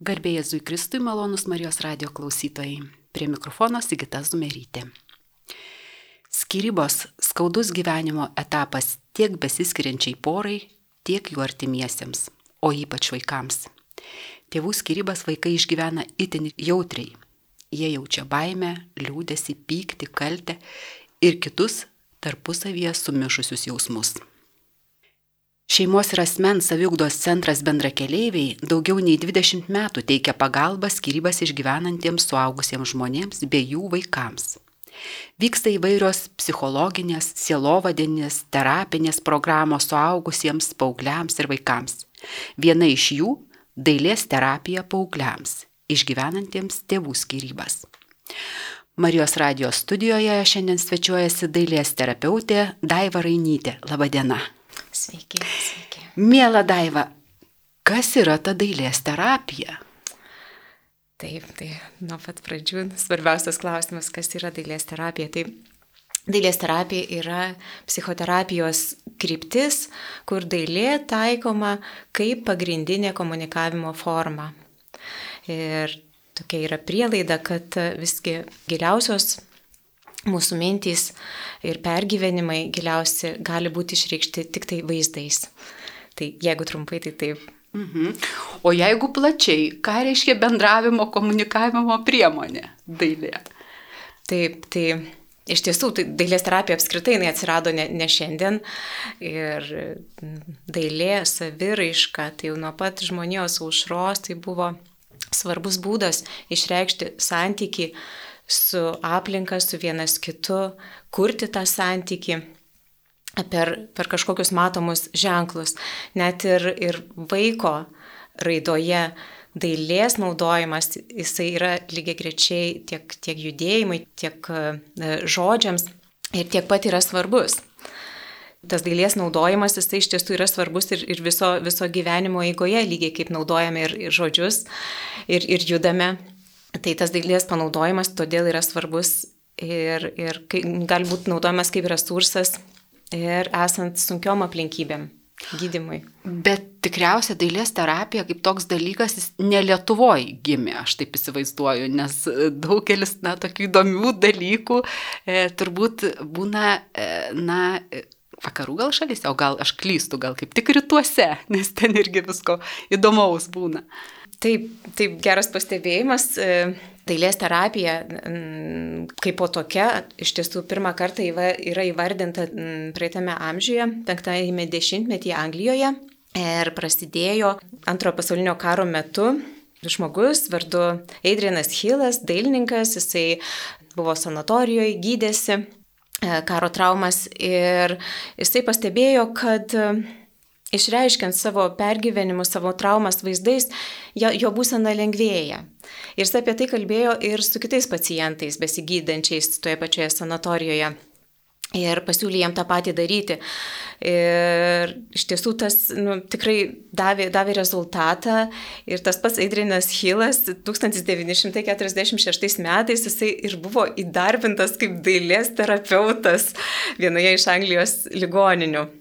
Garbėjai Jėzui Kristui malonus Marijos radio klausytojai. Prie mikrofono Sigita Zumerytė. Skirybos skaudus gyvenimo etapas tiek besiskiriančiai porai, tiek jų artimiesiems, o ypač vaikams. Tėvų skirybas vaikai išgyvena itin jautriai. Jie jaučia baimę, liūdėsi, pyktį, kaltę ir kitus tarpusavyje sumišusius jausmus. Šeimos ir asmens saviugdos centras bendrakeleiviai daugiau nei 20 metų teikia pagalbą skirybas išgyvenantiems suaugusiems žmonėms bei jų vaikams. Vyksta įvairios psichologinės, sielovadinės, terapinės programos suaugusiems, paaugliams ir vaikams. Viena iš jų - dailės terapija paaugliams, išgyvenantiems tėvų skirybas. Marijos radijos studijoje šiandien svečiuojasi dailės terapeutė Daiva Rainytė. Labadiena. Sveiki, sveiki. Mėla Daiva, kas yra ta dailės terapija? Taip, tai nuo pat pradžių svarbiausias klausimas, kas yra dailės terapija. Tai dailės terapija yra psichoterapijos kryptis, kur dailė taikoma kaip pagrindinė komunikavimo forma. Ir tokia yra prielaida, kad visgi giliausios mūsų mintys ir pergyvenimai giliausi gali būti išreikšti tik tai vaizdais. Tai jeigu trumpai, tai taip. Mhm. O jeigu plačiai, ką reiškia bendravimo komunikavimo priemonė dailė? Taip, tai iš tiesų, tai dailės terapija apskritai jinai atsirado ne, ne šiandien ir dailė, saviraiška, tai jau nuo pat žmonijos aušros tai buvo svarbus būdas išreikšti santyki su aplinka, su vienas kitu, kurti tą santyki per, per kažkokius matomus ženklus. Net ir, ir vaiko raidoje dailės naudojimas, jisai yra lygiai grečiai tiek, tiek judėjimui, tiek e, žodžiams ir tiek pat yra svarbus. Tas dailės naudojimas, jisai iš tiesų yra svarbus ir, ir viso, viso gyvenimo eigoje, lygiai kaip naudojame ir, ir žodžius, ir, ir judame Tai tas dailės panaudojimas todėl yra svarbus ir, ir gali būti naudojamas kaip resursas ir esant sunkiom aplinkybėm gydimui. Bet tikriausiai dailės terapija kaip toks dalykas jis ne Lietuvoje gimė, aš taip įsivaizduoju, nes daugelis, na, tokių įdomių dalykų e, turbūt būna, e, na, vakarų gal šalyse, o gal aš klystu, gal kaip tik rytuose, nes ten irgi visko įdomaus būna. Taip, taip geras pastebėjimas. E, dailės terapija kaip po tokia iš tiesų pirmą kartą yra įvardinta praeitame amžiuje, penktame dešimtmetyje Anglijoje ir prasidėjo antrojo pasaulinio karo metu. Žmogus vardu Adrianas Hillas, dailininkas, jisai buvo sanatorijoje, gydėsi e, karo traumas ir jisai pastebėjo, kad išreiškiant savo pergyvenimus, savo traumas vaizdais, jo, jo būsena lengvėja. Ir jis apie tai kalbėjo ir su kitais pacientais besigydančiais toje pačioje sanatorijoje. Ir pasiūlė jam tą patį daryti. Ir iš tiesų tas nu, tikrai davė, davė rezultatą. Ir tas pats Adrianas Hillas 1946 metais jisai ir buvo įdarbintas kaip dailės terapeutas vienoje iš Anglijos ligoninių.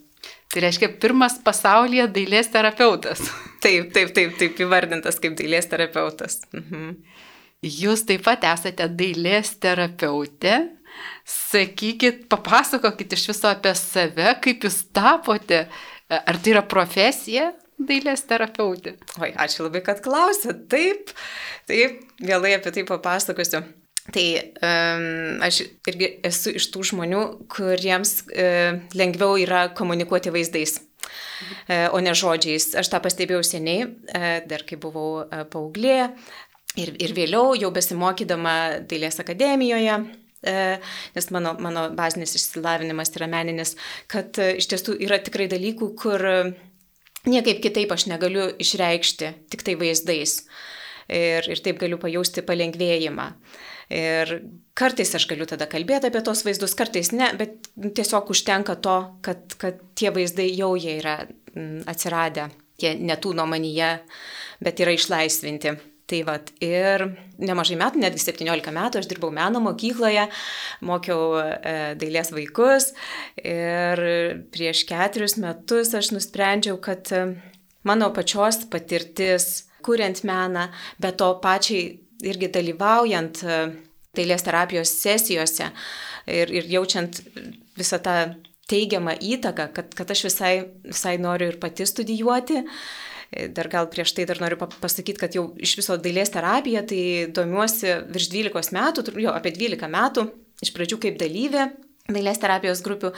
Tai reiškia pirmas pasaulyje dailės terapeutas. Taip, taip, taip, taip įvardintas kaip dailės terapeutas. Mhm. Jūs taip pat esate dailės terapeutė. Sakykit, papasakokit iš viso apie save, kaip jūs tapote. Ar tai yra profesija dailės terapeutė? Oi, ačiū labai, kad klausėt. Taip, taip, vėlai apie tai papasakosiu. Tai um, aš irgi esu iš tų žmonių, kuriems uh, lengviau yra komunikuoti vaizdais. Uh, o ne žodžiais. Aš tą pastebėjau seniai, uh, dar kai buvau uh, paauglė ir, ir vėliau jau besimokydama Dailės akademijoje, nes mano, mano bazinis išsilavinimas yra meninis, kad iš tiesų yra tikrai dalykų, kur niekaip kitaip aš negaliu išreikšti, tik tai vaizdais. Ir, ir taip galiu pajausti palengvėjimą. Uh, Ir kartais aš galiu tada kalbėti apie tos vaizdus, kartais ne, bet tiesiog užtenka to, kad, kad tie vaizdai jau jie yra mm, atsiradę, jie netūno manyje, bet yra išlaisvinti. Tai vad, ir nemažai metų, netgi 17 metų, aš dirbau meno mokykloje, mokiau e, dailės vaikus ir prieš keturis metus aš nusprendžiau, kad e, mano pačios patirtis kuriant meną, bet to pačiai irgi dalyvaujant e, dailės terapijos sesijose ir, ir jaučiant visą tą teigiamą įtaką, kad, kad aš visai, visai noriu ir pati studijuoti. E, dar gal prieš tai dar noriu pasakyti, kad jau iš viso dailės terapija, tai domiuosi virš 12 metų, jo apie 12 metų, iš pradžių kaip dalyvė dailės terapijos grupių,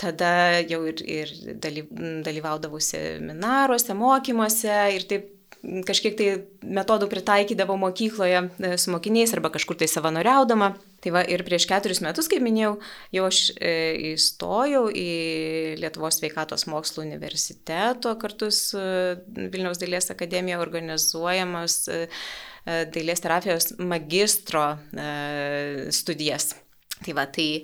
tada jau ir, ir dalyvaudavau seminaruose, mokymuose ir taip kažkiek tai metodų pritaikydavau mokykloje e, su mokiniais arba kažkur tai savanoriaudama. Tai va ir prieš keturis metus, kaip minėjau, jau aš e, įstojau į Lietuvos sveikatos mokslų universiteto kartu su Vilniaus dailės akademija organizuojamas e, dailės terapijos magistro studijas. Tai va, tai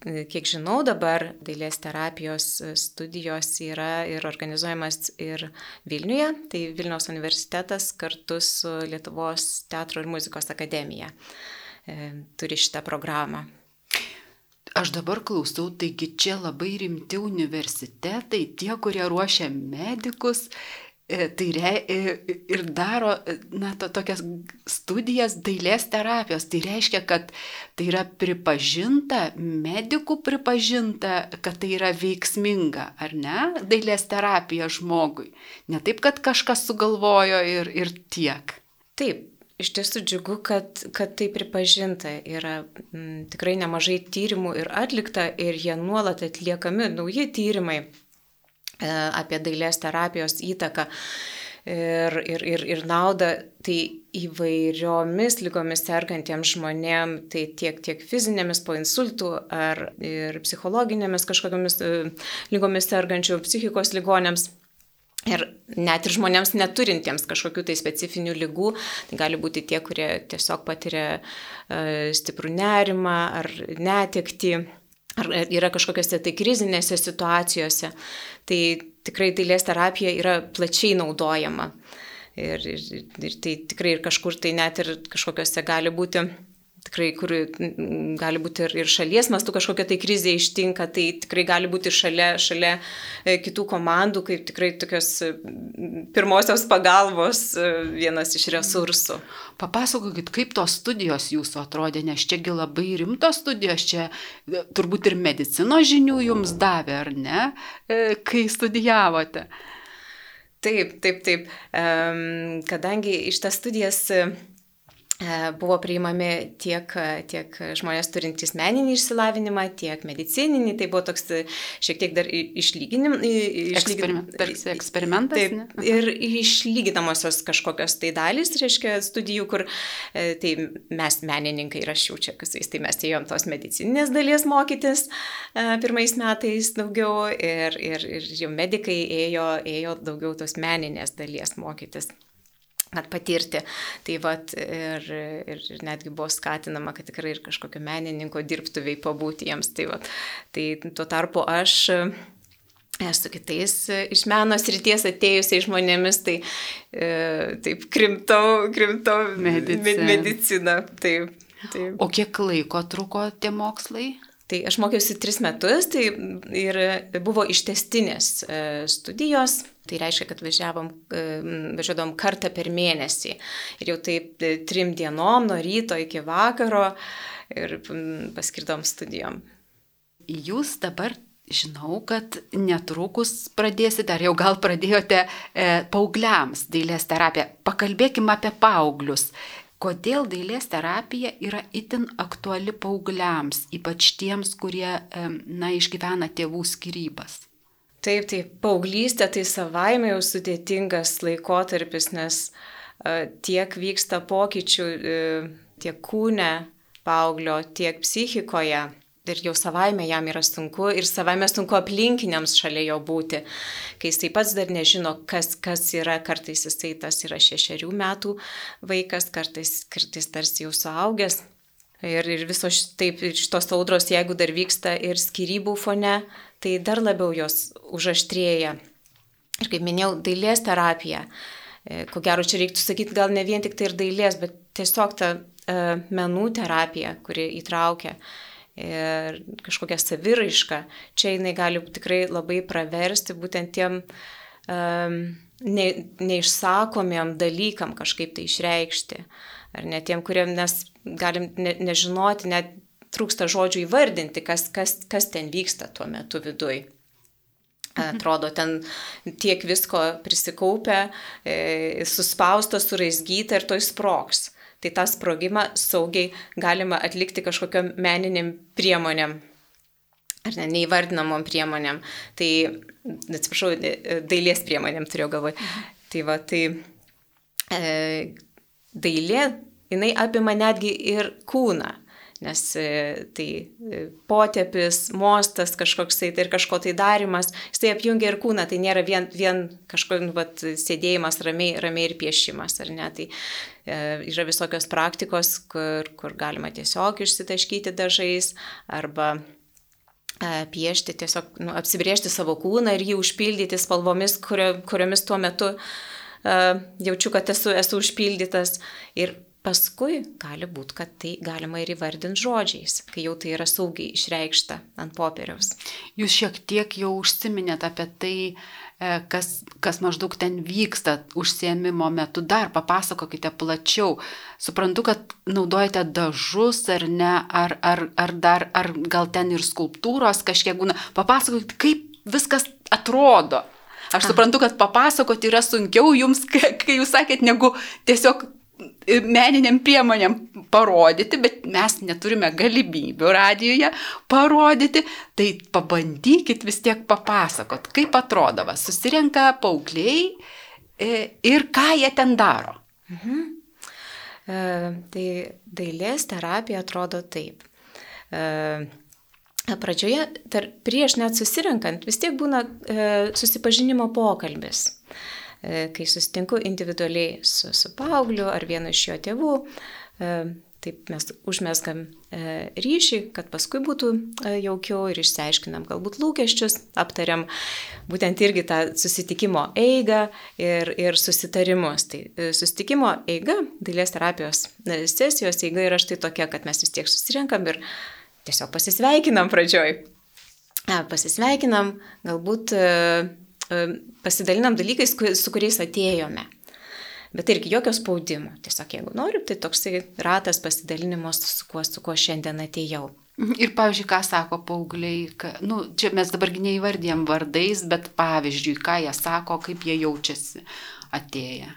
kiek žinau, dabar dailės terapijos studijos yra ir organizuojamas ir Vilniuje, tai Vilniaus universitetas kartu su Lietuvos teatro ir muzikos akademija e, turi šitą programą. Aš dabar klausau, taigi čia labai rimti universitetai, tie, kurie ruošia medikus tai re, e, ir daro na, to, tokias studijas dailės terapijos. Tai reiškia, kad tai yra pripažinta, medikų pripažinta, kad tai yra veiksminga, ar ne, dailės terapija žmogui. Ne taip, kad kažkas sugalvojo ir, ir tiek. Taip, Iš tiesų džiugu, kad, kad tai pripažinta. Yra m, tikrai nemažai tyrimų ir atlikta ir jie nuolat atliekami nauji tyrimai E, apie dailės terapijos įtaką ir, ir, ir, ir naudą, tai įvairiomis lygomis sergantiems žmonėms, tai tiek, tiek fizinėmis po insultų ar ir psichologinėmis kažkokiamis e, lygomis sergančių psichikos ligonėms. Ir net ir žmonėms neturintiems kažkokių tai specifinių lygų, tai gali būti tie, kurie tiesiog patiria uh, stiprų nerimą ar netekti ar yra kažkokiose tai krizinėse situacijose, tai tikrai dailės terapija yra plačiai naudojama. Ir, ir, ir tai tikrai ir kažkur tai net ir kažkokiose gali būti tikrai, kur gali būti ir, ir šalies mastu kažkokia tai krizė ištinka, tai tikrai gali būti šalia, šalia e, kitų komandų, kaip tikrai tokios pirmosios pagalbos e, vienas iš resursų. Papasakokit, kaip tos studijos jūsų atrodė, nes čiagi labai rimtos studijos, čia e, turbūt ir medicino žinių jums davė, ar ne, kai studijavote. Taip, taip, taip. Kadangi iš tas studijas buvo priimami tiek, tiek žmonės turintys meninį išsilavinimą, tiek medicininį. Tai buvo toks šiek tiek dar išlyginim. Eksperiment, eksperimentas. Taip, ir išlyginamosios kažkokios tai dalys, reiškia, studijų, kur e, tai mes menininkai ir aš jau čia kasais, tai mes ėjom tos medicininės dalies mokytis e, pirmais metais daugiau ir, ir, ir jau medikai ėjo, ėjo daugiau tos meninės dalies mokytis kad patirti. Tai vat ir, ir, ir netgi buvo skatinama, kad tikrai ir kažkokio menininko dirbtuviai pabūti jiems. Tai, vat, tai tuo tarpu aš su kitais iš meno srities atėjusiais žmonėmis, tai e, taip krimtau, krimtau mediciną. mediciną taip, taip. O kiek laiko truko tie mokslai? Tai aš mokiausi tris metus, tai ir buvo ištestinės e, studijos, tai reiškia, kad važiavom, važiuodavom kartą per mėnesį. Ir jau taip e, trim dienom, nuo ryto iki vakaro ir paskirdom studijom. Jūs dabar žinau, kad netrukus pradėsite, ar jau gal pradėjote e, paaugliams dailės terapiją. Pakalbėkime apie paauglius kodėl dailės terapija yra itin aktuali paaugliams, ypač tiems, kurie na, išgyvena tėvų skirybas. Taip, taip, paauglystė tai savaime jau sudėtingas laikotarpis, nes tiek vyksta pokyčių e, tiek kūne paauglio, tiek psichikoje ir jau savaime jam yra sunku ir savaime sunku aplinkiniams šalia jo būti, kai jis taip pats dar nežino, kas, kas yra, kartais jisai tas yra šešerių metų vaikas, kartais, kartais tarsi jau suaugęs. Ir, ir visos taip, šitos audros, jeigu dar vyksta ir skirybų fone, tai dar labiau jos užaštrėja. Ir kaip minėjau, dailės terapija. E, ko gero, čia reiktų sakyti gal ne vien tik tai ir dailės, bet tiesiog ta e, menų terapija, kuri įtraukia ir kažkokią saviraišką, čia jinai gali tikrai labai praversti būtent tiem um, ne, neišsakomiem dalykam kažkaip tai išreikšti. Ar ne tiem, kuriem mes galim ne, nežinoti, net trūksta žodžių įvardinti, kas, kas, kas ten vyksta tuo metu viduj. Atrodo, ten tiek visko prisikaupę, e, suspausto, suraizgyta ir toj sproks. Tai tą sprogimą saugiai galima atlikti kažkokiam meniniam priemonėm. Ar ne, neįvardinamom priemonėm. Tai, atsiprašau, dailės priemonėm turėjau galvoje. Mhm. Tai va, tai e, dailė, jinai apima netgi ir kūną nes e, tai e, potepis, mostas kažkoks tai ir kažko tai darimas, jis tai apjungia ir kūną, tai nėra vien, vien kažkoks nu, vat, sėdėjimas ramiai, ramiai ir piešimas, ar ne. Tai e, yra visokios praktikos, kur, kur galima tiesiog išsitaškyti dažais arba e, piešti, tiesiog nu, apsibriežti savo kūną ir jį užpildyti spalvomis, kurio, kuriomis tuo metu uh, jaučiu, kad esu, esu užpildytas. Ir Paskui gali būti, kad tai galima ir įvardinti žodžiais, kai jau tai yra saugiai išreikšta ant popieriaus. Jūs šiek tiek jau užsiminėt apie tai, e, kas, kas maždaug ten vyksta užsiemimo metu. Dar papasakokite plačiau. Suprantu, kad naudojate dažus ar ne, ar, ar, ar, dar, ar gal ten ir skulptūros kažkiek būna. Papasakokite, kaip viskas atrodo. Aš suprantu, kad papasakoti yra sunkiau jums, kai jūs sakėt, negu tiesiog meniniam priemonėm parodyti, bet mes neturime galimybių radijoje parodyti, tai pabandykit vis tiek papasakot, kaip atrodo, va, susirenka paaugliai e, ir ką jie ten daro. Mhm. E, tai dailės terapija atrodo taip. E, pradžioje, tar, prieš net susirinkant, vis tiek būna e, susipažinimo pokalbis. E, kai susitinku individualiai su, su paaugliu ar vienu iš jo tėvų, e, taip mes užmesgam e, ryšį, kad paskui būtų jaukiau ir išsiaiškinam galbūt lūkesčius, aptariam būtent irgi tą susitikimo eigą ir, ir susitarimus. Tai susitikimo eiga, dailės terapijos sesijos eiga yra štai tokia, kad mes vis tiek susirinkam ir tiesiog pasisveikinam pradžioj. Pasisveikinam, galbūt pasidalinam dalykais, su kuriais atėjome. Bet irgi jokio spaudimo. Tiesiog jeigu noriu, tai toksai ratas pasidalinimas, su kuo, su kuo šiandien atėjau. Mhm. Ir pavyzdžiui, ką sako paaugliai, ka, nu, čia mes dabargi neįvardėm vardais, bet pavyzdžiui, ką jie sako, kaip jie jaučiasi atėję.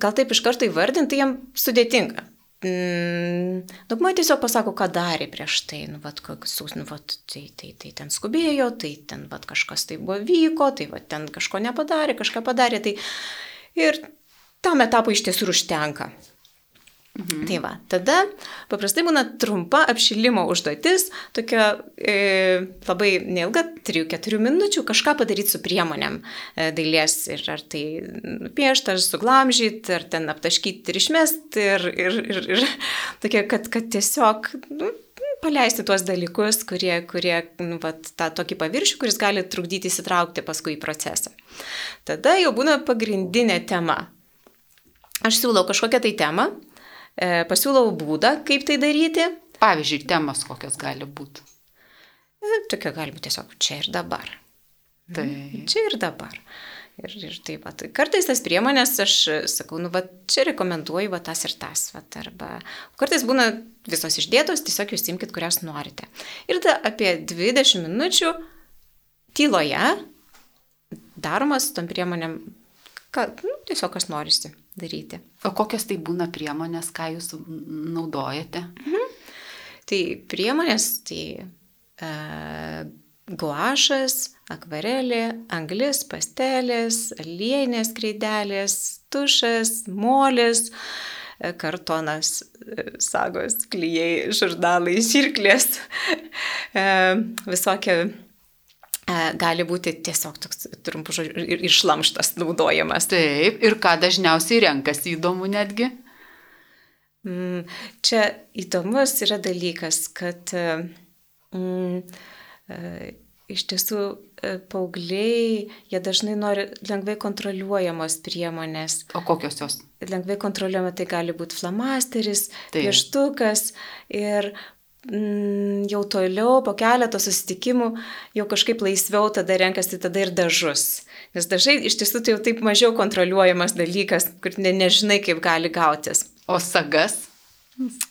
Gal taip iš karto įvardinti, tai jiems sudėtinga mm, daugumai tiesiog pasako, ką darė prieš tai, nu, vat, kokius, nu, vat, tai, tai, tai ten skubėjo, tai ten vat, kažkas tai buvo vyko, tai vat, ten kažko nepadarė, kažką padarė, tai ir tam etapui iš tiesų užtenka. Mhm. Tai va, tada paprastai būna trumpa apšilimo užduotis, tokia e, labai neilga, 3-4 minučių, kažką padaryti su priemonėm e, dailės ir ar tai piešti, ar suglamžyti, ar ten aptaškyti ir išmesti ir, ir, ir, ir tokia, kad, kad tiesiog nu, paleisti tuos dalykus, kurie, kurie nu, vat, tą tokį paviršių, kuris gali trukdyti įsitraukti paskui į procesą. Tada jau būna pagrindinė tema. Aš siūlau kažkokią tai temą pasiūlau būdą, kaip tai daryti. Pavyzdžiui, temas kokios gali būti. E, tokia gali būti tiesiog čia ir dabar. Tai. Čia ir dabar. Ir, ir taip pat. Kartais tas priemonės, aš sakau, nu, va, čia rekomenduoju va, tas ir tas. Va, arba kartais būna visos išdėtos, tiesiog jūs imkite, kurias norite. Ir tada apie 20 minučių tyloje daromas tom priemonėm, ką, nu, tiesiog kas norisi daryti. O kokios tai būna priemonės, ką jūs naudojate? Mhm. Tai priemonės, tai e, guašas, akvarelė, anglis, pastelės, aliejinės kreidelės, tušas, molis, e, kartonas, e, sagos, klyjei, žurnalai, žirklės, e, visokie gali būti tiesiog toks trumpų žodžių ir išlamštas naudojamas. Taip, ir ką dažniausiai renkasi įdomu netgi? Mm, čia įdomus yra dalykas, kad mm, iš tiesų paaugliai, jie dažnai nori lengvai kontroliuojamos priemonės. O kokios jos? Lengvai kontroliuojama tai gali būti flamasteris, pieštukas ir jau toliau, po keleto susitikimų, jau kažkaip laisviau tada renkasi tada ir dažus. Nes dažai iš tiesų tai jau taip mažiau kontroliuojamas dalykas, kur ne, nežinai, kaip gali gautis. O sagas?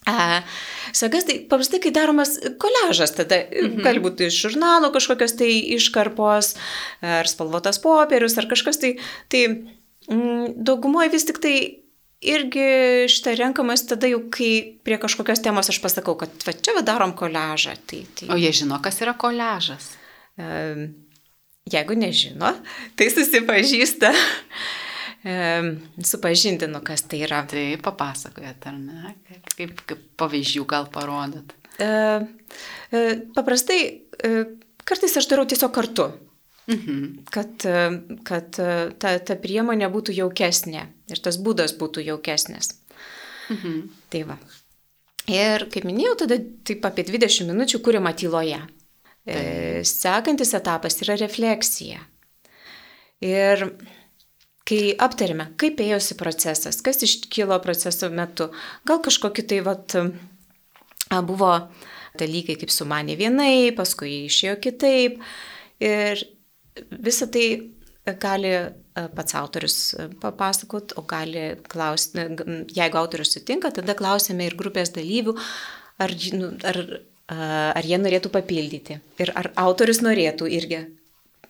A, sagas tai paprastai, kai daromas koležas, tada mhm. gali būti iš žurnalo kažkokios tai iškarpos, ar spalvotas popierius, ar kažkas tai, tai mm, daugumoje vis tik tai irgi šitą renkamas tada jau, kai prie kažkokios temos aš pasakau, kad va, čia va darom koležą. Tai, tai... O jie žino, kas yra koležas? Jeigu nežino, tai susipažįsta. Supažindinu, kas tai yra. Tai papasakojat, ar ne? Kaip, kaip pavyzdžių gal parodot? Uh, paprastai, uh, kartais aš darau tiesiog kartu. Mhm. Kad, kad ta, ta priemonė būtų jaukesnė ir tas būdas būtų jaukesnis. Mhm. Tai va. Ir kaip minėjau, tada taip apie 20 minučių kūrima tyloje. Tai. Sekantis etapas yra refleksija. Ir kai aptarėme, kaip ėjosi procesas, kas iškilo proceso metu, gal kažkokie tai vat, buvo dalykai, kaip sumanė vienai, paskui išėjo kitaip. Ir visą tai gali e, pats autorius e, papasakot, o gali klausti, jeigu autorius sutinka, tada klausime ir grupės dalyvių, ar, nu, ar, ar jie norėtų papildyti. Ir ar autorius norėtų irgi,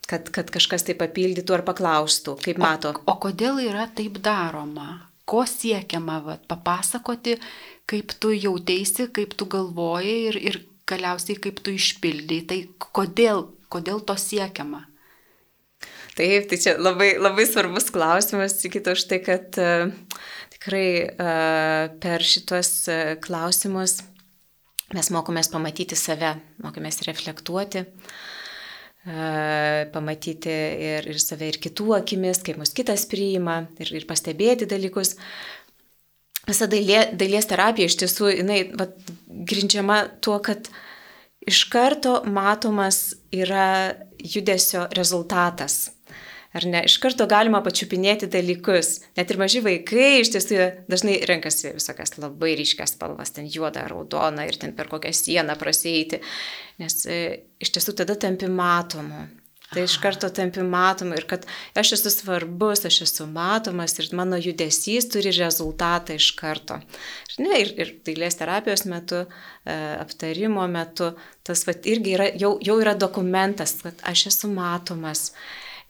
kad, kad kažkas tai papildytų ar paklaustų, kaip mato. O, o kodėl yra taip daroma? Ko siekiama vat, papasakoti, kaip tu jautėsi, kaip tu galvojai ir, ir galiausiai kaip tu išpildai. Tai kodėl, kodėl to siekiama? Taip, tai čia labai, labai svarbus klausimas, kito už tai, kad uh, tikrai uh, per šitos uh, klausimus mes mokomės pamatyti save, mokomės reflektuoti, pamatyti ir, ir save, ir kitų akimis, kaip mus kitas priima, ir, ir pastebėti dalykus. Visa dailė, dailės terapija iš tiesų, jinai va, grindžiama tuo, kad iš karto matomas yra judesio rezultatas. Ar ne, iš karto galima pačiupinėti dalykus. Net ir maži vaikai iš tiesų dažnai renkasi visokias labai ryškias spalvas, ten juodą, raudoną ir ten per kokią sieną prasėti, nes e, iš tiesų tada tampi matomu. Tai iš karto tampi matomu ir kad aš esu svarbus, aš esu matomas ir mano judesys turi rezultatą iš karto. Ne, ir, ir dailės terapijos metu, e, aptarimo metu, tas vat, irgi yra, jau, jau yra dokumentas, kad aš esu matomas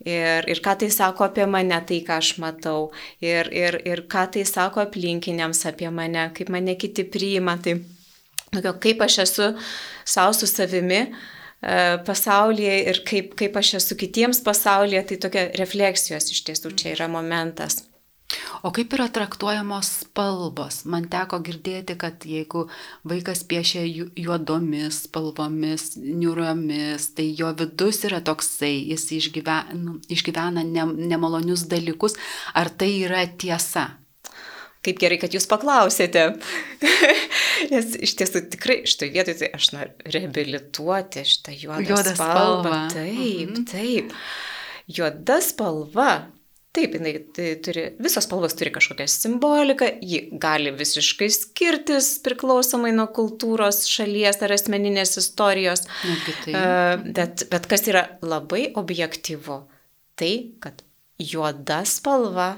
ir, ir ką tai sako apie mane, tai ką aš matau, ir, ir, ir ką tai sako aplinkiniams apie mane, kaip mane kiti priima, tai kaip aš esu savo su savimi e, pasaulyje ir kaip, kaip aš esu kitiems pasaulyje, tai tokia refleksijos iš tiesų čia yra momentas. O kaip yra traktuojamos spalvos? Man teko girdėti, kad jeigu vaikas piešia juodomis spalvomis, niuriomis, tai jo vidus yra toksai, jis išgyvena, nu, išgyvena ne, nemalonius dalykus. Ar tai yra tiesa? Kaip gerai, kad jūs paklausėte. Nes iš tiesų tikrai šitoje vietoje tai aš noriu reabilituoti šitą juodą, juodą spalvą. spalvą. Taip, mhm. taip. Juoda spalva Taip, jinai tai turi, visos spalvos turi kažkokią simboliką, ji gali visiškai skirtis priklausomai nuo kultūros, šalies ar asmeninės istorijos. Tai. Bet, bet kas yra labai objektyvu, tai kad juoda spalva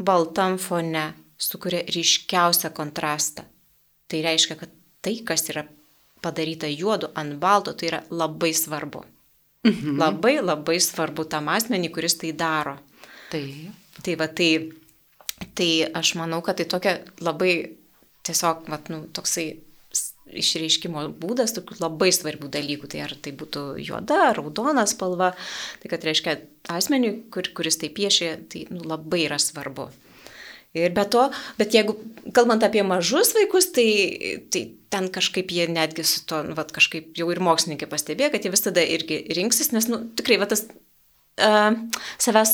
baltam fone sukuria ryškiausią kontrastą. Tai reiškia, kad tai, kas yra padaryta juodu ant balto, tai yra labai svarbu. Mhm. Labai labai svarbu tam asmenį, kuris tai daro. Taip. Tai va, tai, tai aš manau, kad tai tokia labai tiesiog, va, nu, toksai išreiškimo būdas tokių labai svarbių dalykų. Tai ar tai būtų juoda, raudona spalva, tai kad reiškia asmeniui, kur, kuris tai piešia, tai nu, labai yra svarbu. Ir be to, bet jeigu kalbant apie mažus vaikus, tai, tai ten kažkaip jie netgi su to, nu, va, kažkaip jau ir mokslininkai pastebėjo, kad jie visada irgi rinksis, nes, nu, tikrai, va, tas savęs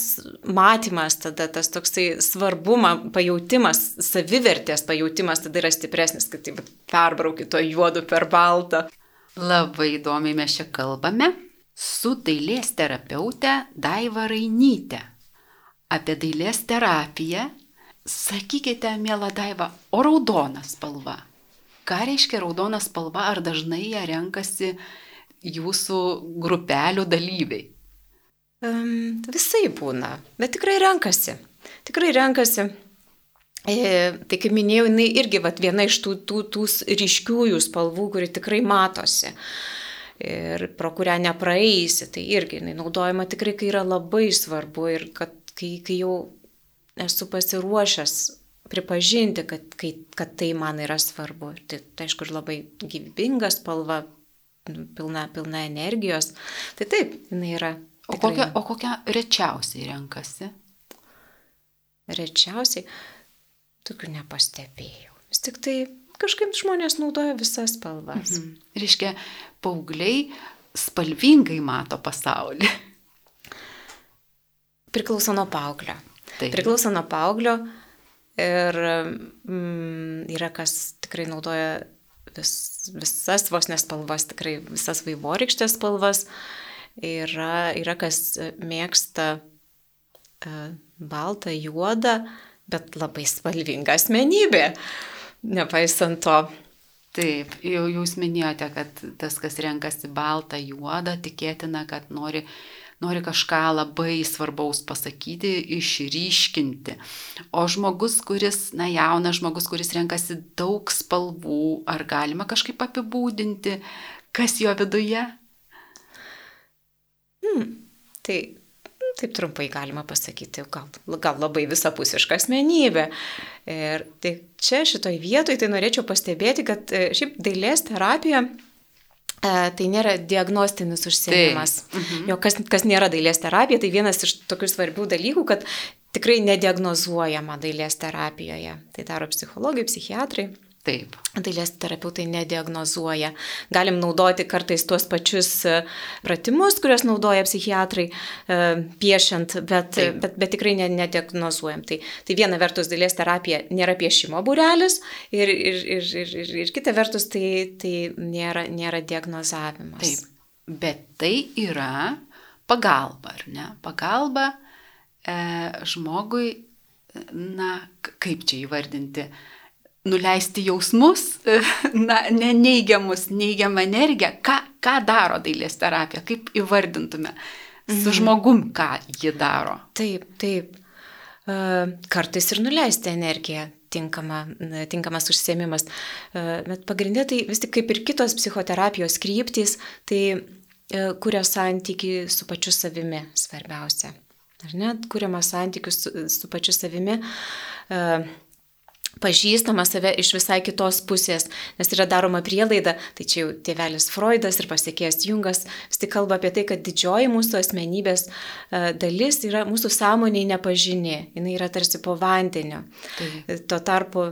matymas, tada tas toksai svarbumą, pajūtimas, savivertės pajūtimas tada yra stipresnis, kad tai perbrauki to juodu per baltą. Labai įdomiai mes čia kalbame su dailės terapeute Daiva Rainyte apie dailės terapiją. Sakykite, mėla Daiva, o raudona spalva ką reiškia raudona spalva, ar dažnai ją renkasi jūsų grupelių dalyviai? Um, visai būna, bet tikrai renkasi. Tikrai renkasi. E, tai kaip minėjau, jinai irgi vat, viena iš tų, tų, tų ryškiųjų spalvų, kuri tikrai matosi ir pro kurią nepraeisi. Tai irgi jinai naudojama tikrai, kai yra labai svarbu ir kad kai, kai jau esu pasiruošęs pripažinti, kad, kai, kad tai man yra svarbu. Tai, tai aišku, ir labai gyvybinga spalva, pilna, pilna energijos. Tai taip, jinai yra. O kokią, o kokią rečiausiai renkasi? Rečiausiai, tokių nepastebėjau. Vis tik tai kažkaip žmonės naudoja visas spalvas. Mhm. Reiškia, paaugliai spalvingai mato pasaulį. Priklauso nuo paauglio. Taip. Priklauso nuo paauglio ir mm, yra kas tikrai naudoja vis, visas vos nespalvas, tikrai visas vaivorykštės spalvas. Yra, yra kas mėgsta uh, baltą, juodą, bet labai spalvinga asmenybė. Nepaisant to, Taip, jau jūs minėjote, kad tas, kas renkasi baltą, juodą, tikėtina, kad nori, nori kažką labai svarbaus pasakyti, išryškinti. O žmogus, kuris, na, jaunas žmogus, kuris renkasi daug spalvų, ar galima kažkaip apibūdinti, kas jo viduje? Hmm, tai taip trumpai galima pasakyti, gal, gal labai visapusiška asmenybė. Ir tai čia šitoj vietoj tai norėčiau pastebėti, kad e, šiaip dailės terapija e, tai nėra diagnostinis užsienimas. Mhm. Jo, kas, kas nėra dailės terapija, tai vienas iš tokių svarbių dalykų, kad tikrai nediagnozuojama dailės terapijoje. Tai daro psichologai, psichiatrai. Taip. Dailės terapeutai nediagnozuoja. Galim naudoti kartais tuos pačius e, pratimus, kuriuos naudoja psichiatrai e, piešiant, bet, Taip. bet, bet tikrai nediagnozuojam. Tai, tai viena vertus dailės terapija nėra piešimo būrelis ir, ir, ir, ir, ir, ir kita vertus tai, tai nėra, nėra diagnozavimas. Taip. Bet tai yra pagalba, ar ne? Pagalba e, žmogui, na, kaip čia įvardinti, e, nuleisti jausmus, na, ne neigiamus, neigiamą energiją. Ką, ką daro dailės terapija, kaip įvardintume su mhm. žmogum, ką ji daro? Taip, taip. Kartais ir nuleisti energiją. Tinkama, tinkamas užsiemimas. Bet pagrindė tai vis tik kaip ir kitos psichoterapijos kryptys, tai e, kuria santyki su pačiu savimi svarbiausia. Ar ne? Kuriama santykius su, su pačiu savimi. Uh, pažįstama save iš visai kitos pusės, nes yra daroma prielaida, tai čia jau tėvelis Freudas ir pasiekėjas Jungas vis tik kalba apie tai, kad didžioji mūsų asmenybės e, dalis yra mūsų sąmoniai nepažini, jinai yra tarsi po vandeniu. Tai. Tuo tarpu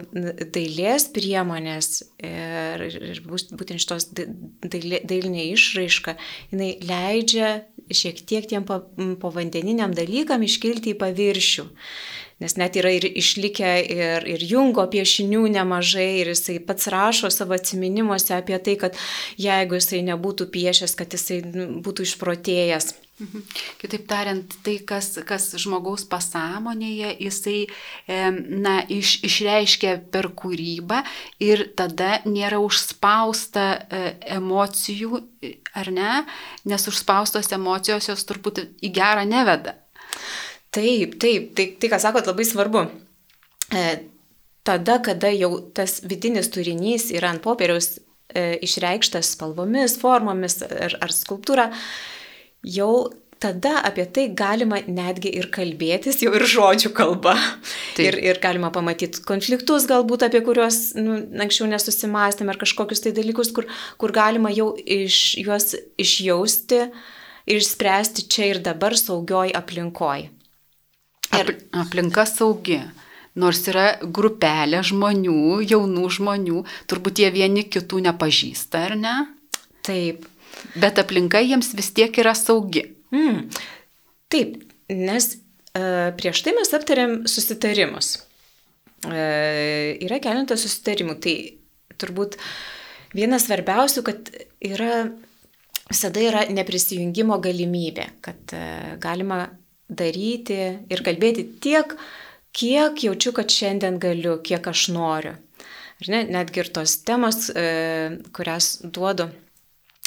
dailės priemonės ir, ir būtent šitos dailė, dailinė išraiška, jinai leidžia šiek tiek tiem povandeniniam dalykam iškilti į paviršių nes net yra ir išlikę ir, ir Jungo piešinių nemažai ir jisai pats rašo savo atminimuose apie tai, kad jeigu jisai nebūtų piešęs, kad jisai nu, būtų išprotėjęs. Mhm. Kitaip tariant, tai, kas, kas žmogaus pasąmonėje, jisai na, iš, išreiškia per kūrybą ir tada nėra užspausta e, emocijų, ar ne, nes užspaustos emocijos jos turbūt į gerą neveda. Taip, taip, tai, tai ką sakot, labai svarbu. E, tada, kada jau tas vidinis turinys yra ant popieriaus e, išreikštas spalvomis, formomis ar, ar skulptūra, jau tada apie tai galima netgi ir kalbėtis, jau ir žodžių kalba. Taip. Ir, ir galima pamatyti konfliktus, galbūt apie kuriuos nu, anksčiau nesusimastėm, ar kažkokius tai dalykus, kur, kur galima jau iš, juos išjausti ir išspręsti čia ir dabar saugioj aplinkoj. Ir aplinka saugi. Nors yra grupelė žmonių, jaunų žmonių, turbūt jie vieni kitų nepažįsta, ar ne? Taip. Bet aplinka jiems vis tiek yra saugi. Mm. Taip, nes e, prieš tai mes aptarėm susitarimus. E, yra keletas susitarimų. Tai turbūt vienas svarbiausių, kad yra, visada yra neprisijungimo galimybė, kad e, galima daryti ir kalbėti tiek, kiek jaučiu, kad šiandien galiu, kiek aš noriu. ar ne, netgi ir tos temos, e, kurias duodu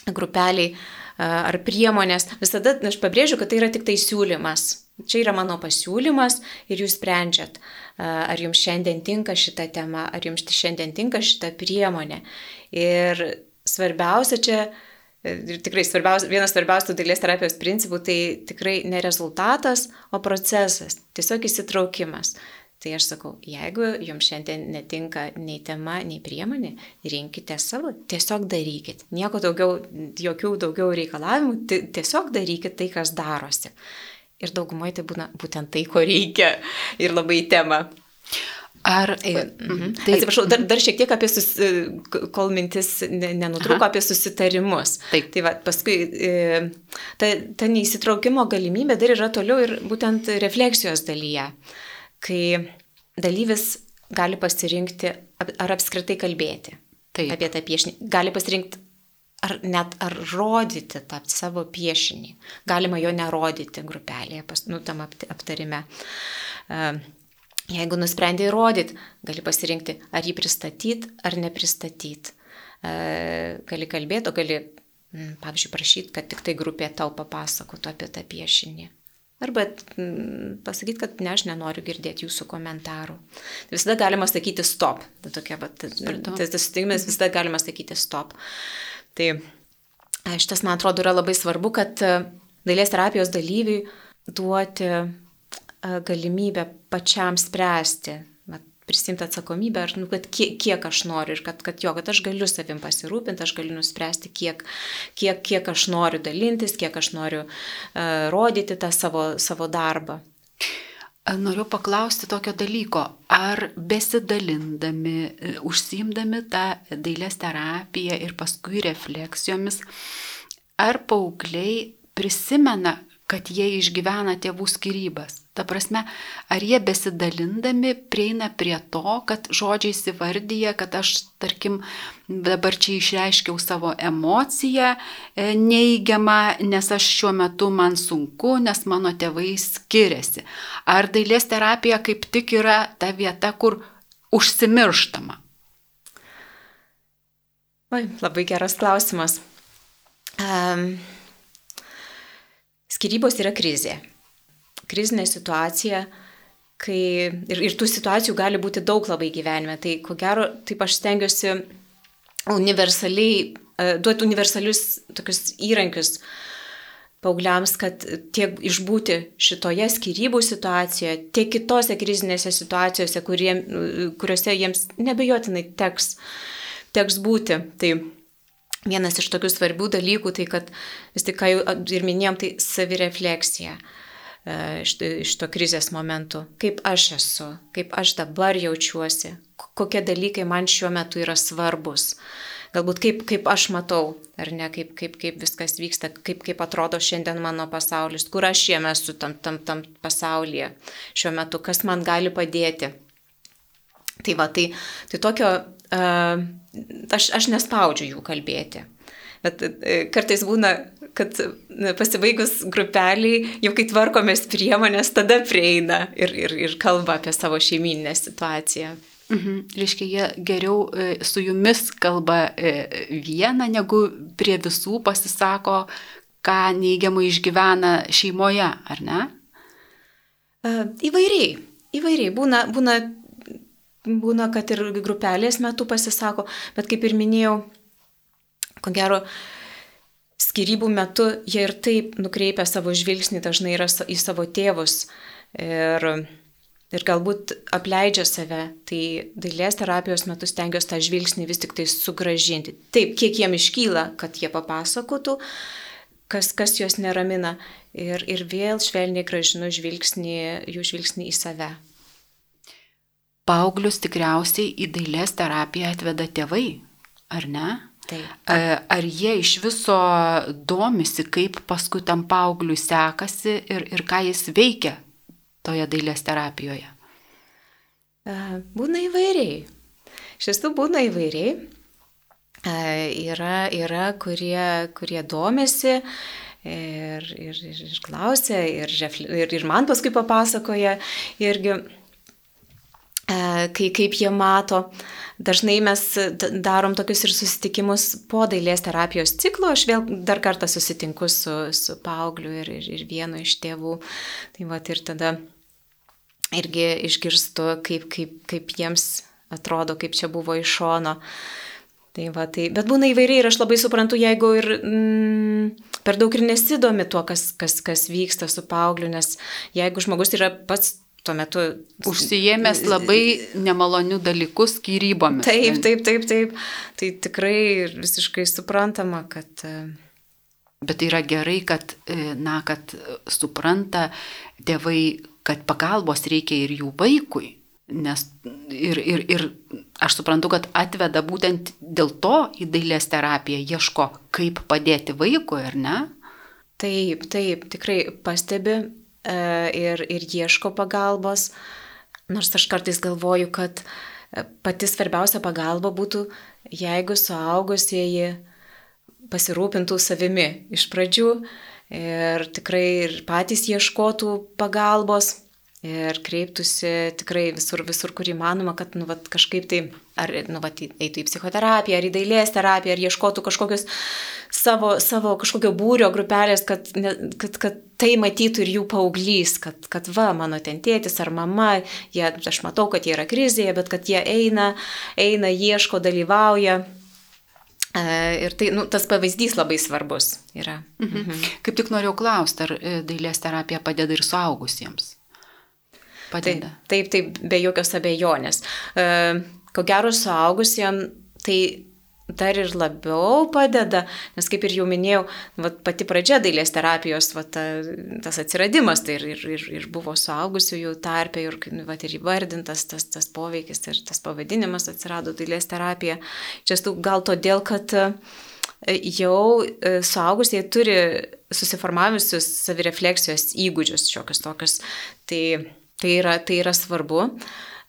grupeliai e, ar priemonės, visada aš pabrėžiu, kad tai yra tik tai siūlymas. Čia yra mano pasiūlymas ir jūs sprendžiat, ar jums šiandien tinka šita tema, ar jums šiandien tinka šita priemonė. Ir svarbiausia čia, ir tikrai svarbiausia, vienas svarbiausių dailės terapijos principų, tai tikrai ne rezultatas, o procesas, tiesiog įsitraukimas. Tai aš sakau, jeigu jums šiandien netinka nei tema, nei priemonė, rinkite savo, tiesiog darykit. Nieko daugiau, jokių daugiau reikalavimų, tiesiog darykit tai, kas darosi. Ir daugumoje tai būna būtent tai, ko reikia ir labai tema. Ar. Mhm. Tai, Atsiprašau, dar, dar šiek tiek apie, sus, kol mintis nenutruko, Aha. apie susitarimus. Taip. Tai va, paskui e, ta, ta neįsitraukimo galimybė dar yra toliau ir būtent refleksijos dalyje, kai dalyvis gali pasirinkti ar apskritai kalbėti Taip. apie tą piešinį. Gali pasirinkti ar net ar rodyti tą savo piešinį. Galima jo nerodyti grupelėje, pas, nu, tam aptarime. Jeigu nusprendė įrodyti, gali pasirinkti, ar jį pristatyti, ar nepristatyti. Gali kalbėti, o gali, pavyzdžiui, prašyti, kad tik tai grupė tau papasakotų apie tą piešinį. Arba pasakyti, kad ne, aš nenoriu girdėti jūsų komentarų. Visada galima sakyti stop. Tokia, bet, tas susitikimas visada galima sakyti stop. Tai e, šitas, man atrodo, yra labai svarbu, kad e, dailės terapijos dalyviui duoti e, galimybę pačiam spręsti, prisimti atsakomybę, ar, nu, kad kiek, kiek aš noriu ir kad, kad jo, kad aš galiu savim pasirūpinti, aš galiu nuspręsti, kiek, kiek, kiek aš noriu dalintis, kiek aš noriu uh, rodyti tą savo, savo darbą. Noriu paklausti tokio dalyko, ar besidalindami, e, užsimdami tą dailės terapiją ir paskui refleksijomis, ar paaugliai prisimena, kad jie išgyvena tėvų skirybas? Ta prasme, ar jie besidalindami prieina prie to, kad žodžiais įvardyja, kad aš, tarkim, dabar čia išreiškiau savo emociją e, neįgiamą, nes aš šiuo metu man sunku, nes mano tėvai skiriasi. Ar dailės terapija kaip tik yra ta vieta, kur užsimirštama? Oi, labai geras klausimas. Um, skirybos yra krizė krizinė situacija, kai ir, ir tų situacijų gali būti daug labai gyvenime. Tai ko gero, taip aš stengiuosi universaliai, e, duoti universalius tokius įrankius paaugliams, kad tiek išbūti šitoje skirybų situacijoje, tiek kitose krizinėse situacijose, kurie, kuriuose jiems nebejotinai teks, teks būti. Tai vienas iš tokių svarbių dalykų, tai kad vis tik, ką jau ir minėjom, tai savirefleksija. E, šito krizės momentu, kaip aš esu, kaip aš dabar jaučiuosi, kokie dalykai man šiuo metu yra svarbus. Galbūt kaip, kaip aš matau, ar ne, kaip, kaip, kaip viskas vyksta, kaip, kaip atrodo šiandien mano pasaulis, kur aš jame esu tam, tam, tam pasaulyje šiuo metu, kas man gali padėti. Tai va, tai, tai tokio, aš, aš nespaudžiu jų kalbėti. Bet uh, kartais būna kad pasibaigus grupeliai, jau kai tvarkomės priemonės, tada prieina ir, ir, ir kalba apie savo šeimininę situaciją. Mhm. Reiškia, jie geriau e, su jumis kalba e, vieną, negu prie visų pasisako, ką neigiamai išgyvena šeimoje, ar ne? E, įvairiai, įvairiai. Būna, būna, būna, kad ir grupelės metu pasisako, bet kaip ir minėjau, ko gero, skirybų metu jie ir taip nukreipia savo žvilgsnį dažnai yra į savo tėvus ir, ir galbūt apleidžia save. Tai dailės terapijos metu stengiuosi tą žvilgsnį vis tik tai sugražinti. Taip, kiek jiem iškyla, kad jie papasakotų, kas, kas juos neramina. Ir, ir vėl švelniai gražinu žvilgsnį, jų žvilgsnį į save. Pauglius tikriausiai į dailės terapiją atveda tėvai, ar ne? Taip. Ar jie iš viso domisi, kaip paskui tam paaugliui sekasi ir, ir ką jis veikia toje dailės terapijoje? Būna įvairiai. Iš tiesų būna įvairiai. Yra, yra kurie, kurie domisi ir, ir, ir, ir klausia, ir, ir, ir man paskui papasakoja. Irgi kai, kaip jie mato. Dažnai mes darom tokius ir susitikimus po dailės terapijos ciklo. Aš vėl dar kartą susitinku su, su paaugliu ir, ir, ir vienu iš tėvų. Tai va ir tada irgi išgirstu, kaip, kaip, kaip jiems atrodo, kaip čia buvo iš šono. Tai va, tai, bet būna įvairiai ir aš labai suprantu, jeigu ir mm, per daug ir nesidomi tuo, kas, kas, kas vyksta su paaugliu, nes jeigu žmogus yra pats tuo metu. Užsijėmęs labai nemalonių dalykų skyrybomis. Taip, taip, taip, taip. Tai tikrai visiškai suprantama, kad... E, Bet yra gerai, kad, e, na, kad supranta tėvai, kad pagalbos reikia ir jų vaikui. Nes ir, ir, ir aš suprantu, kad atveda būtent dėl to į dailės terapiją, ieško, kaip padėti vaikui, ar ne? Taip, taip, tikrai pastebi ir, ir ieško pagalbos. Nors aš kartais galvoju, kad e, pati svarbiausia pagalba būtų, jeigu suaugusieji pasirūpintų savimi iš pradžių ir tikrai ir patys ieškotų pagalbos ir kreiptųsi tikrai visur, visur, kur įmanoma, kad nu, vat, kažkaip tai, ar nu, vat, eitų į psichoterapiją, ar į dailės terapiją, ar ieškotų kažkokios savo, savo kažkokio būrio grupelės, kad, kad, kad tai matytų ir jų paauglys, kad, kad va, mano ten tėtis ar mama, jie, aš matau, kad jie yra krizėje, bet kad jie eina, eina, ieško, dalyvauja. E, ir tai, nu, tas pavyzdys labai svarbus yra. Mhm. mhm. Kaip tik norėjau klausti, ar e, dailės terapija padeda ir suaugusiems? Padeda. Taip, taip, taip be jokios abejonės. E, ko gero suaugusiems tai dar ir labiau padeda, nes kaip ir jau minėjau, vat, pati pradžia dailės terapijos, vat, ta, tas atsiradimas, tai ir, ir, ir, ir buvo suaugusiųjų tarpė, ir, vat, ir įvardintas tas, tas poveikis ir tas pavadinimas atsirado dailės terapija. Čia gal todėl, kad e, jau e, suaugusieji turi susiformavusius savirefleksijos įgūdžius šiokius tokius. Tai Tai yra, tai yra svarbu,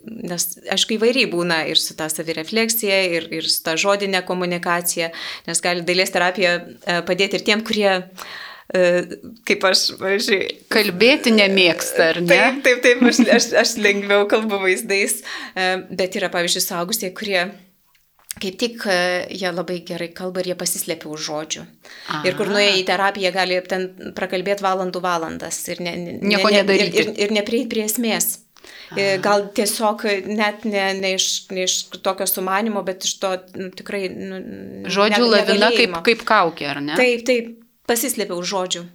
nes, aišku, įvairiai būna ir su ta savirefleksija, ir, ir su ta žodinė komunikacija, nes gali dailės terapija e, padėti ir tiem, kurie e, kaip aš, važiuoju. Kalbėti nemėgsta, ar ne? Taip, taip, taip, aš, aš, aš lengviau kalbu vaizdais, e, bet yra, pavyzdžiui, suaugusieji, kurie kaip tik jie labai gerai kalba ir jie pasislėpia už žodžių. Aha. Ir kur nuėję į terapiją gali ten prakalbėti valandų valandas ir, ne, ne, nieko ne. Ir, ir, ir neprieiti prie esmės. Aha. Gal tiesiog net ne, ne, iš, ne iš tokio sumanimo, bet iš to nu, tikrai... Nu, žodžių ne, lavina kaip, kaip kaukė, ar ne? Taip, taip, pasislėpia už žodžių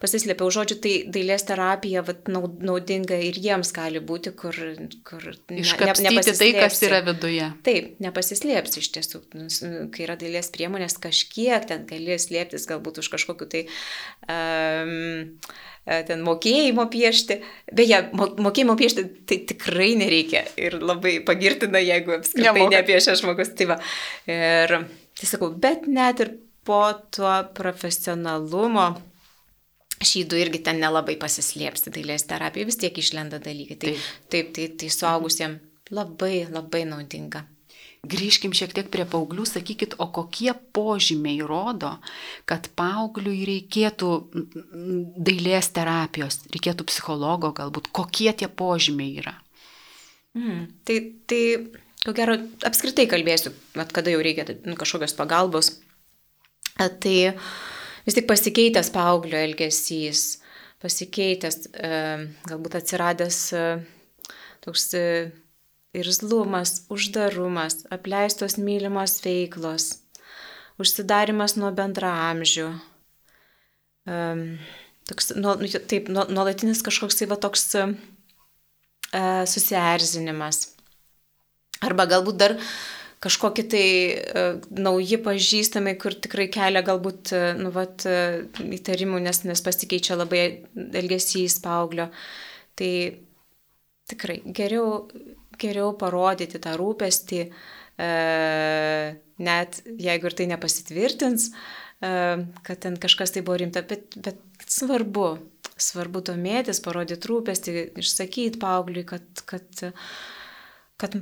pasislėpia už žodžių, tai dailės terapija vat, naudinga ir jiems gali būti, kur... kur Iškapstyti tai, kas yra viduje. Taip, nepasislėps iš tiesų, kai yra dailės priemonės, kažkiek ten gali slėptis galbūt už kažkokiu tai... Um, ten mokėjimo piešti. Beje, mokėjimo piešti tai tikrai nereikia ir labai pagirtina, jeigu apskritai nepiešia žmogus. Tai va. Ir tai sakau, bet net ir po tuo profesionalumo šydų irgi ten nelabai pasislėpsti dailės terapija, vis tiek išlenda dalykai. Tai, taip, taip tai, tai suaugusiems labai labai naudinga. Grįžkim šiek tiek prie paauglių, sakykit, o kokie požymiai rodo, kad paaugliui reikėtų dailės terapijos, reikėtų psichologo galbūt, kokie tie požymiai yra? Mm, tai, tai, ko gero, apskritai kalbėsiu, at kada jau reikia nu, kažkokios pagalbos. Tai uh, vis tik pasikeitęs paauglio elgesys, pasikeitęs, e, galbūt atsiradęs e, toks e, irzlumas, uždarumas, apleistos mylimos veiklos, užsidarimas nuo bendramžių. Toks, nu, taip, nuolatinis kažkoks va toks susierzinimas. Arba galbūt dar kažkokie tai uh, nauji pažįstami, kur tikrai kelia galbūt, uh, nu, vat, uh, įtarimų, nes, nes pasikeičia labai elgesys paauglio. Tai tikrai geriau, geriau parodyti tą rūpestį, net jeigu ir tai nepasitvirtins, kad ten kažkas tai buvo rimta, bet, bet svarbu, svarbu domėtis, parodyti rūpestį, išsakyti paaugliui, kad, kad, kad,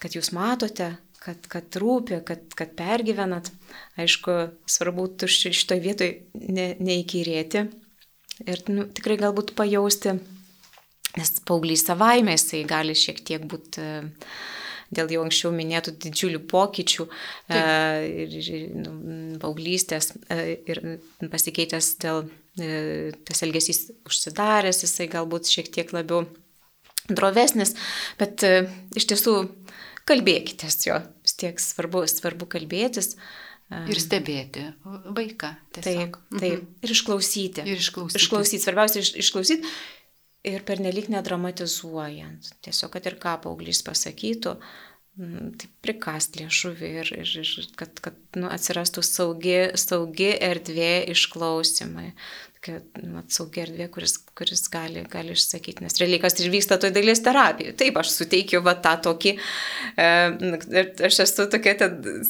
kad jūs matote, kad, kad rūpi, kad, kad pergyvenat. Aišku, svarbu šitoje vietoje ne, neįkyrėti ir nu, tikrai galbūt pajausti, Nes paauglys savaime jisai gali šiek tiek būti e, dėl jau anksčiau minėtų didžiulių pokyčių e, ir, ir nu, paauglystės e, ir pasikeitęs dėl e, tas elgesys užsidaręs, jisai galbūt šiek tiek labiau drovesnis, bet e, iš tiesų kalbėkite jo, vis tiek svarbu, svarbu kalbėtis. Ir stebėti vaiką. Tiesiog. Taip, taip. Mhm. Ir išklausyti. Ir išklausyti. Išklausyti, svarbiausia iš, išklausyti ir pernelyg nedramatizuojant. Tiesiog, kad ir ką paauglys pasakytų, tai prikast liežuvį ir, ir, ir kad, kad nu, atsirastų saugi, saugi erdvė išklausimai. Kad, nu, saugi erdvė, kuris, kuris gali, gali išsakyti, nes realiai kas ir vyksta toj dailės terapijoje. Taip, aš suteikiu va tą tokį, e, aš esu tokia,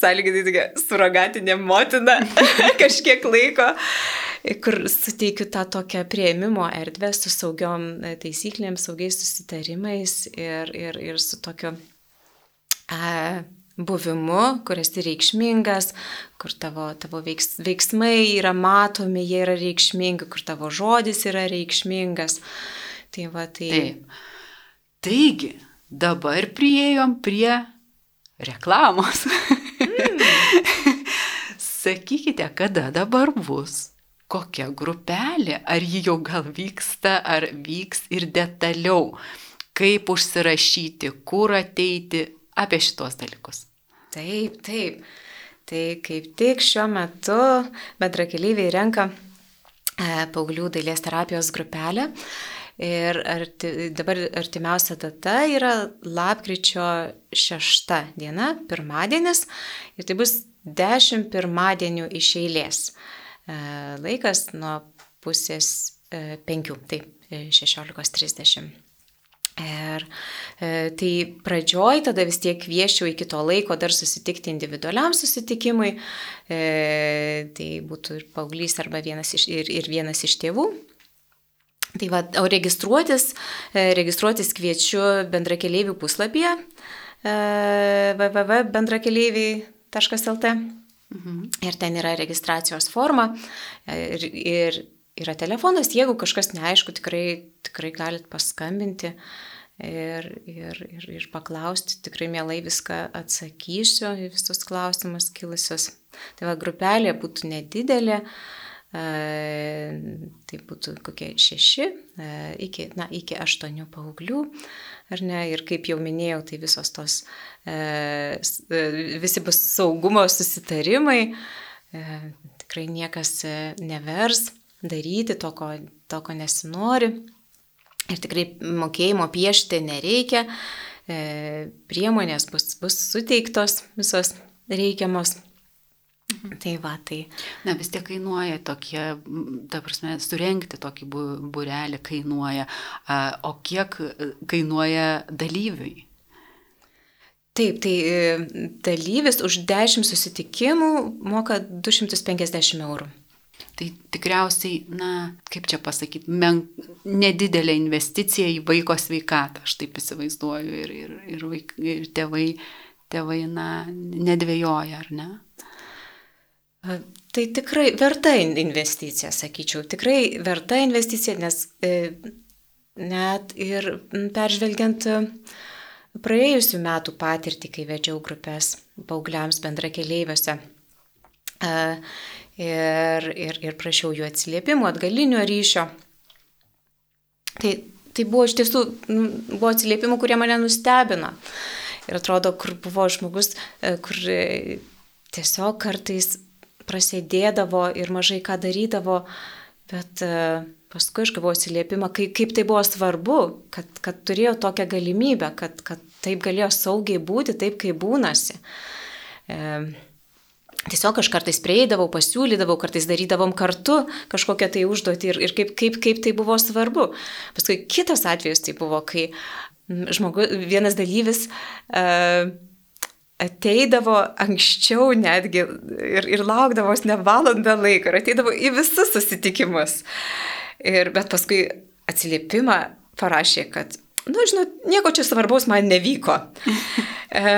sąlyginai tokia suragatinė motina kažkiek laiko kur suteikiu tą tokią prieimimo erdvę su saugiom e, taisyklėm, saugiais susitarimais ir, ir, ir su tokiu a, buvimu, kur esi reikšmingas, kur tavo, tavo veiks, veiksmai yra matomi, jie yra reikšmingi, kur tavo žodis yra reikšmingas. Tai va, tai. Taip. Taigi, dabar prieėjom prie reklamos. Mm. Sakykite, kada dabar bus kokia grupelė, ar ji jau gal vyksta, ar vyks ir detaliau, kaip užsirašyti, kur ateiti, apie šitos dalykus. Taip, taip. Tai kaip tik šiuo metu bendrakeleiviai renka e, Paulių dailės terapijos grupelę. Ir arti, dabar artimiausia data yra lapkričio 6 diena, pirmadienis. Ir tai bus 10 pirmadienių iš eilės. E, laikas nuo pusės e, penkių, tai 16.30. Ir e, tai pradžioj tada vis tiek kviečiau iki to laiko dar susitikti individualiam susitikimui, e, tai būtų ir paauglys arba vienas iš, ir, ir vienas iš tėvų. Tai va, o registruotis, e, registruotis kviečiu bendrakeleivių puslapyje e, www.bendrakeleiviai.lt. Mhm. Ir ten yra registracijos forma ir, ir yra telefonas, jeigu kažkas neaišku, tikrai, tikrai galit paskambinti ir, ir, ir, ir paklausti, tikrai mielai viską atsakysiu į visus klausimus kilusius. Tai va, grupelė būtų nedidelė, tai būtų kokie šeši iki, na, iki aštuonių paauglių. Ar ne? Ir kaip jau minėjau, tai visos tos, visi bus saugumo susitarimai, tikrai niekas nevers daryti to, ko, to, ko nesinori. Ir tikrai mokėjimo piešti nereikia, priemonės bus, bus suteiktos visos reikiamos. Tai va, tai. Na, vis tiek kainuoja tokie, ta prasme, surenkti tokį burelį kainuoja. O kiek kainuoja dalyviui? Taip, tai e, dalyvis už 10 susitikimų moka 250 eurų. Tai tikriausiai, na, kaip čia pasakyti, men, nedidelė investicija į vaiko sveikatą, aš taip įsivaizduoju, ir, ir, ir, vaik, ir tėvai, tėvai, na, nedvėjoja, ar ne? Tai tikrai verta investicija, sakyčiau. Tikrai verta investicija, nes e, net ir peržvelgiant e, praėjusių metų patirtį, kai vedžiau grupės paaugliams bendrakeleiviuose. E, ir, ir, ir prašiau jų atsiliepimų, atgalinio ryšio. Tai, tai buvo iš tiesų, nu, buvo atsiliepimų, kurie mane nustebino. Ir atrodo, kur buvo žmogus, kur tiesiog kartais prasėdėdavo ir mažai ką darydavo, bet e, paskui aš gavau atsiliepimą, kaip, kaip tai buvo svarbu, kad, kad turėjo tokią galimybę, kad, kad taip galėjo saugiai būti, taip kaip būnasi. E, Tiesiog aš kartais prieidavau, pasiūlydavau, kartais darydavom kartu kažkokią tai užduotį ir, ir kaip, kaip, kaip tai buvo svarbu. Paskui kitas atvejis tai buvo, kai žmogus, vienas dalyvis uh, ateidavo anksčiau netgi ir, ir laukdavos ne valandą laiko ir ateidavo į visus susitikimus. Ir, bet paskui atsiliepimą parašė, kad, nu, žinot, nieko čia svarbaus man nevyko. e,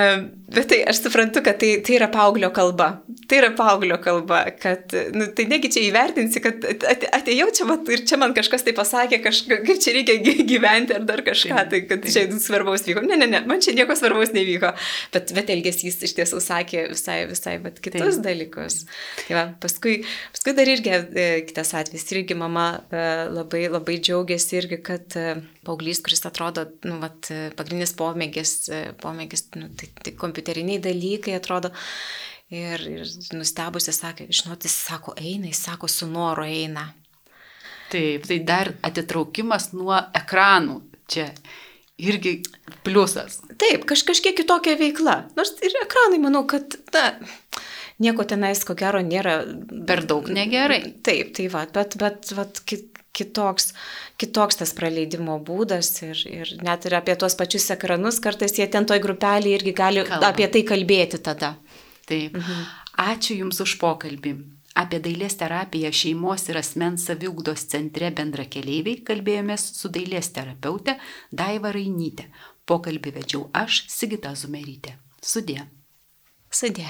bet tai aš suprantu, kad tai, tai yra paauglio kalba. Tai yra paauglio kalba, kad, nu, tai negi čia įvertinsi, kad atėjau čia vat, ir čia man kažkas tai pasakė, kažka, kaip čia reikia gyventi ar dar kažką, tai kad čia svarbaus vyko. Ne, ne, ne, man čia nieko svarbaus nevyko, bet, bet elgesys iš tiesų sakė visai, visai vat, kitus taip. dalykus. Tai va, paskui, paskui dar irgi e, kitas atvejis, irgi mama e, labai, labai džiaugiasi irgi, kad e, paauglys, kuris atrodo, nu, vat, pagrindinis pomėgis, pomėgis nu, tai, tai kompiuteriniai dalykai atrodo. Ir, ir nustebusi sakė, žinot, jis sako, eina, jis sako, su noro eina. Taip, tai dar atitraukimas nuo ekranų čia irgi pliusas. Taip, kaž, kažkiek kitokia veikla. Nors ir ekranai, manau, kad, na, nieko tenais, ko gero, nėra. Per daug negerai. Taip, tai va, bet, bet, bet kitoks, kitoks tas praleidimo būdas ir, ir net ir apie tuos pačius ekranus kartais jie ten toj grupelį irgi gali Kalba. apie tai kalbėti tada. Taip. Mhm. Ačiū Jums už pokalbį. Apie dailės terapiją šeimos ir asmens saviugdos centre bendra keleiviai kalbėjomės su dailės terapeute Daiva Rainytė. Pokalbį vedžiau aš, Sigita Zumerytė. Sudė. Sudė.